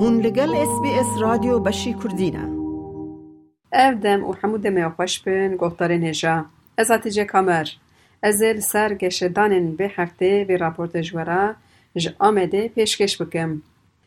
هون لگل اس بی اس رادیو بشی کردینه او دم او حمود دمه خوش بین گفتار نجا از اتجه کامر از ال سر دانن بی هفته بی راپورت جورا ج آمده پیشکش بکم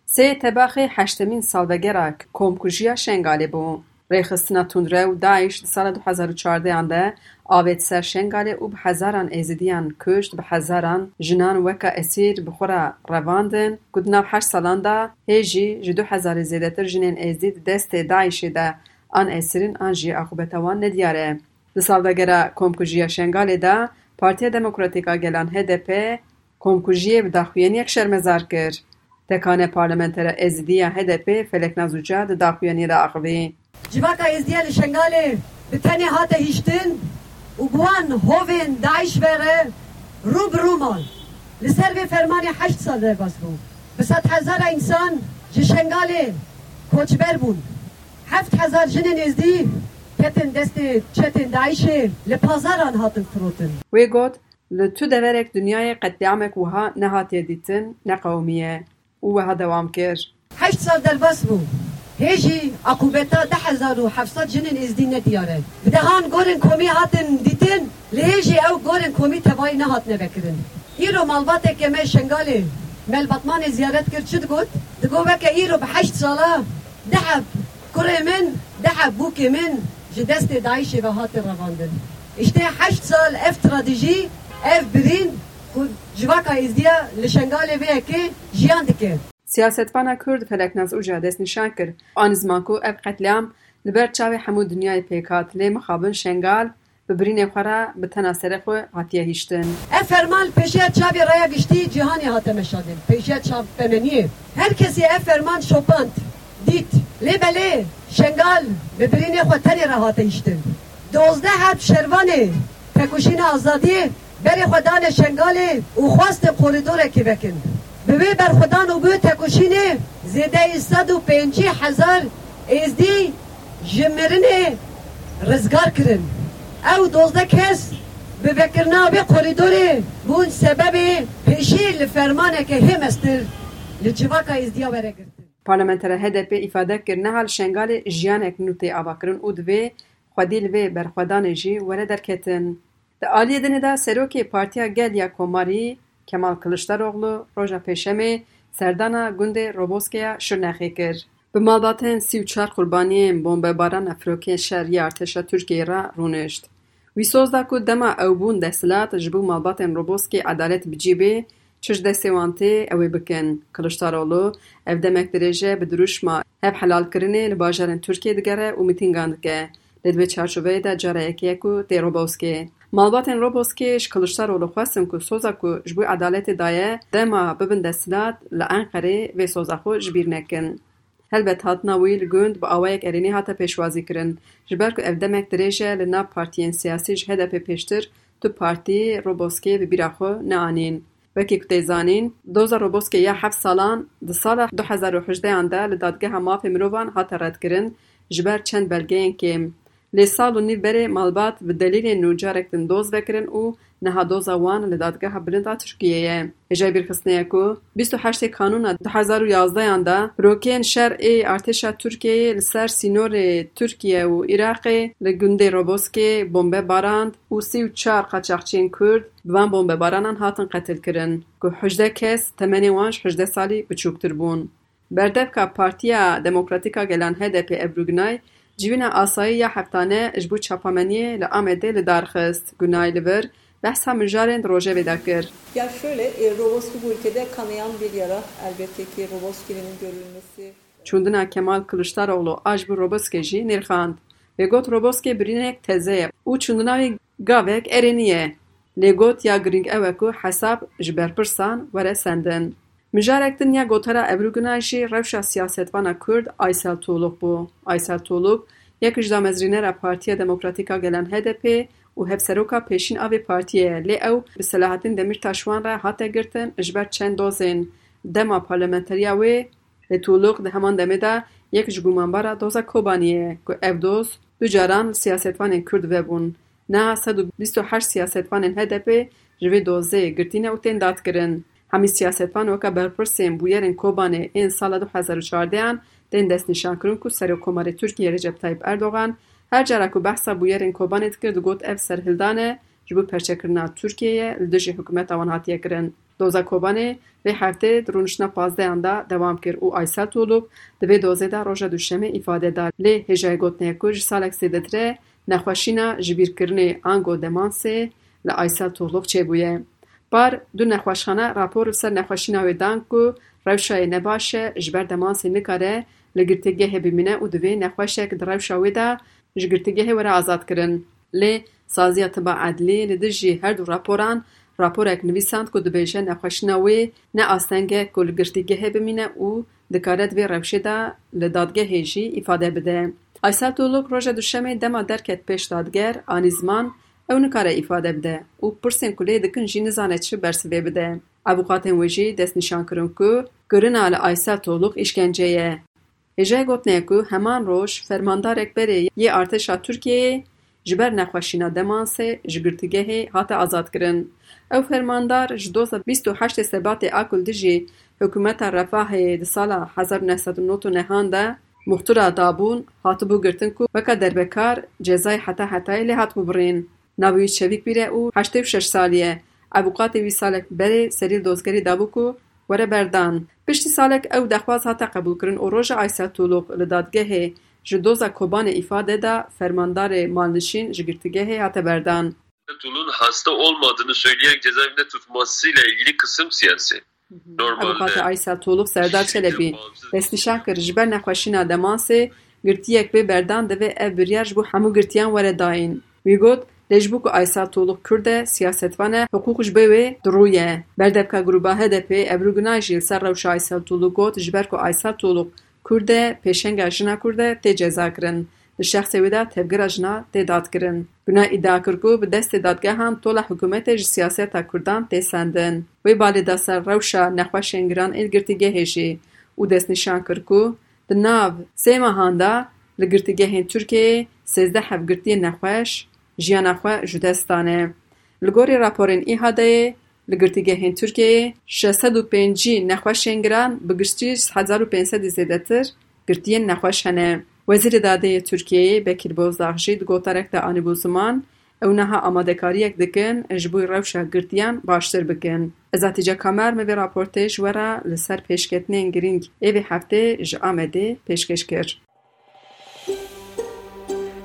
سه تباخ هشتمین سالدگرک کمکوژیا شنگالی بود ریخستنا تون رو دایش دا سال دو حزار و چارده انده آوید سر شنگاله او به هزاران ایزیدیان کشت به هزاران جنان وکا اسیر بخورا رواندن. گدنا به هش سالان دا. هیجی جدو حزار زیده تر جنین ایزید دست دایشی دا. ان اسیرین انجی اخوبتوان ندیاره. دو سال دا گرا کمکجی شنگاله دا. پارتی دموکراتیکا گلان هده پی کمکجی بدا یک شرمزار کر تکانه پارلمنتر ازدیا هده فلک نزوجه دا خوینی دا اخوین جیواکا از دیال شنگاله به تنه هاته هیشتن و بوان هوین دایش بغه رو برو لسر به فرمان حشت سال در باز بود بسات هزار اینسان جی شنگاله کچ بر بود هفت هزار جن از دی کتن دست چتن دایش لپازاران هاتن فروتن. وی لتو دورک دنیای قدیامک وها نهاتی دیتن نقومیه و وها دوام کر. حشت سال در باز هیچی اکوبتا ده هزار و هفتصد جنین از دین ندیاره. بدهان گورن کمی هاتن دیتن لهجی او گورن کمی تبایی نهات نبکرن. ایرو مالبات که شنگالی مل باتمان زیارت کرد چید گود؟ دگو بک ایرو به هشت سالا دحب کره من دحب بوک من جداست دایشی و هات رواندن اشته هشت سال اف ترادیجی اف برین جواکا ازدیا لشنگالی بیه که جیان دکه سیاستوانا کرد فلک ناز اوجا دست نشان کر آن زمان کو اب قتل عام حمود دنیای پیکات لی مخابن شنگال ببرین خورا به تنا سرخو عطیه هشتن افرمال پیشه چاوی رایا گشتی جهانی حتی مشادن پیشه چاو پمنی هرکسی افرمان شپند دیت لی بلی شنگال ببرین خو تنی را حتی هشتن دوزده هب شروانی تکوشین آزادی بری خدان شنگالی او خواست کوریدوره که بکند به وی بر خدا نبوی تکوشینه زیده ایستاد و پینچی هزار ازدی جمرنه رزگار کرن. او دوزده کس به بکرنا به قریدوره بون سبب پیشی لفرمانه که هم استر لجواکا ازدیا برگر پارلمنتر هدپ ایفاده کرنه هل شنگال جیان اک نوتی آبا کرن او دوی خودیل وی برخودان جی ول در کتن. در آلیه دنه دا سروکی پارتیا گل Kemal Kılıçdaroğlu roja pêşemê serdana gundê Roboskiya Şirnexê kir. Bi malbatên sî û çar qurbaniyên bombebarana firokên şerî artêşa Tirkiyeyê re rûnişt. Wî soz da ku dema ew bûn desthilat ji bo malbatên Roboskê edalet bicîbê çi ji destê wan tê ew bikin. Kılıçdaroğlu ev demek dirêje bi dirûşma hev helalkirinê li bajarên Tirkiyê digere û mîtîngan dike. Lê divê çarçoveyê de cara yekê ku tê Roboskê. مالباتن روبوسکیش کلشتر اولو خواستم که سوزا که جبوی عدالت دایه دما ببند دستداد لانقره و سوزا خو جبیر نکن. هلبت هاتنا ویل گوند با آوایک ارینی هاتا پیشوازی کرن. جبر که افدمک دریجه لنا پارتیین سیاسیش هدف پشتر تو پارتی روبوسکی و بیراخو نانین. وکی کتیزانین دوزا روبوسکی یا حف سالان ده سال 2018 انده لدادگه همافی مروان هاتا رد کرن جبر چند بلگه کم. Lê sal û nîv berê malbat bi delîlên nû carek din doz vekirin û niha doza wan li dadgeha bilind a Tirkiyeyê. Hêja bîrxistneye ku bîst û heştê kanûna du hezar û yazdeyan de firokên şer ê artêşa Tirkiyeyê li ser sînorê Tirkiye û Iraqê li gundê Roboskê bombe barand û sî û çar qaçaxçiyên Kurd bi van bombebaranan hatin qetil kirin ku hejde kes temenê wan ji hejde salî biçûktir bûn. Berdevka Partiya Demokratîk a Gelan HDP Ebru Gunay Civîna asayî ya heftane ji bo çapameniyê li Amedê li dar xist. Gunay li vir behsa mijarên rojevê de kir. Ya şöyle, e, Roboski bu ülkede kanayan bir yara. Elbette ki Roboski'nin görülmesi. Çûndina Kemal Kılıçdaroğlu a ji bo Roboskê jî. Vê got Roboskê birînek teze ye û çûndina wê gavek erênî ye. Lê got ya giring ew e ku hesab ji berpirsan were sendin. Mijarek din ya gotara Ebru Gunay jî rewşa siyasetvana Kurd Aysel Tuğluk bû. Aysel Tuğluk یک جدا مزرینه را پارتیا دموکراتیکا گلن هدپ و هب سروکا پیشین آوی پارتیا لی او بسلاحاتین دمیر تاشوان را حتا گرتن اجبر چند دوزین دما پارلمنتریا وی لطولوغ ده همان دمی دا یک جگومان بارا دوزا کوبانیه که او دوز. دو جاران سیاستوان کرد و بون. نه 128 سیاستوان هدپ جوی دوزه گرتینه او تین داد گرن. همی سیاستوان وکا برپرسیم بویرین کوبانه این سال 2014 همی سیاستوان وکا برپرسین بویرین کوبانه این سال 2014 دین دست نشان کرن که سر کمار ترکیه رجب طایب اردوغان. هر جارا که بحثا بویرین کوبانه کرد گوت اف سرهلدانه جبو پرچکرنا ترکیه لدجی حکومت آوان هاتیه کرن. دوزا کوبانه به هفته درونشنا پازده اندا دوام کرد او آیسا طولوب دوی دوزه دا روژا دوشمه ifade دار لی هجای گوتنه که جسالک سیدتره نخوشینا جبیرکرنه آنگو دمانسه لی آیسا طولوب چه بویه. بار دو نخوشخانه راپور سر نخوشینا وی دان که روشای نباشه لګرتګه به او دوی نه خوښه درو شوې ده چې ګرتګه ورا آزاد کړن له سازیا تبع عدلی له دې هر دو راپوران راپور یک نویسند کو د بهشه نه خوښنه نه استنګ کول ګرتګه او د کارت وی راښه ده له دادګه هیڅ ifade بده. ایسات اولو د شمه د ما پښ دادګر انیزمان او کار ifade بده. او پرسن کولې د کنجی نه چې برس بده. ابو خاتم وجی نشان کرن کو گرن آل ایسا اشکنجه هجه گوت نیکو همان روش فرماندارک بره ی ارتشا ترکیه جبر نخوشینا دمانسه جگرتگه هات آزاد کرن. او فرماندار جدوز 28 سبات اکل دیجی حکومت رفاه دی سال 1999 ده مختورا دابون هاتو بو گرتن کو جزای حتی جزای حتا حتای لی هات شویک نویی چویک بیره او 86 سالیه. ابوقات وی سالک بره سریل دوزگری دابو کو وره بردان. Piştî salek ew dexwaz hate qebûlkirin û roja Aysel Tuğluk li dadgehê ji doza kobanê îfade da fermandarê malnişîn ji girtîgehê hate berdan. Tun'un hasta olmadığını söyleyerek cezaevinde tutmasıyla ilgili kısım siyasi. Avukatê Aysel Tuğluk Serdar Çelebi destnîşan kir ji ber nexweşîna demansê girtiyek bê berdan divê ev biryar ji bo hemû girtiyan were dayîn. Wî got لجبو کو ایسا تولو کرد سیاست حقوقش به و درویه بر دبکا گروبه هدپ ابروگناجی سر روش ایسا تولو گوت جبر کو ایسا تولو کرد پشنج اجنا کرد تجزاگرن شخص ویدا تبگر اجنا تدادگرن بنا ادعا کرد کو به دست دادگاهان تولا حکومت ج سیاست کردن تسندن وی بعد دسر روش نخواش انگران ادگرتیج هجی او دست نشان کرد کو دناب سیمهاندا لگرتیج هن ترکی سیزده حفگرتی نخواش جیانا خو جدستانه لګوري راپورن ای هدا لګرتګه هین ترکیه شسه دو پنجی نخواشنګران بګشتي 1500 زیاتر ګرتی نخواشنه وزیر داده ترکیه بکیر بوزاخشی ګوتارک د انی او نه اماده کاری یک دکن اجبوی روشه گردیان باشتر بکن. از اتیجا کامر موی راپورتش ورا لسر پیشکتنه انگرینگ ایوی هفته جامدی پیشکش کرد.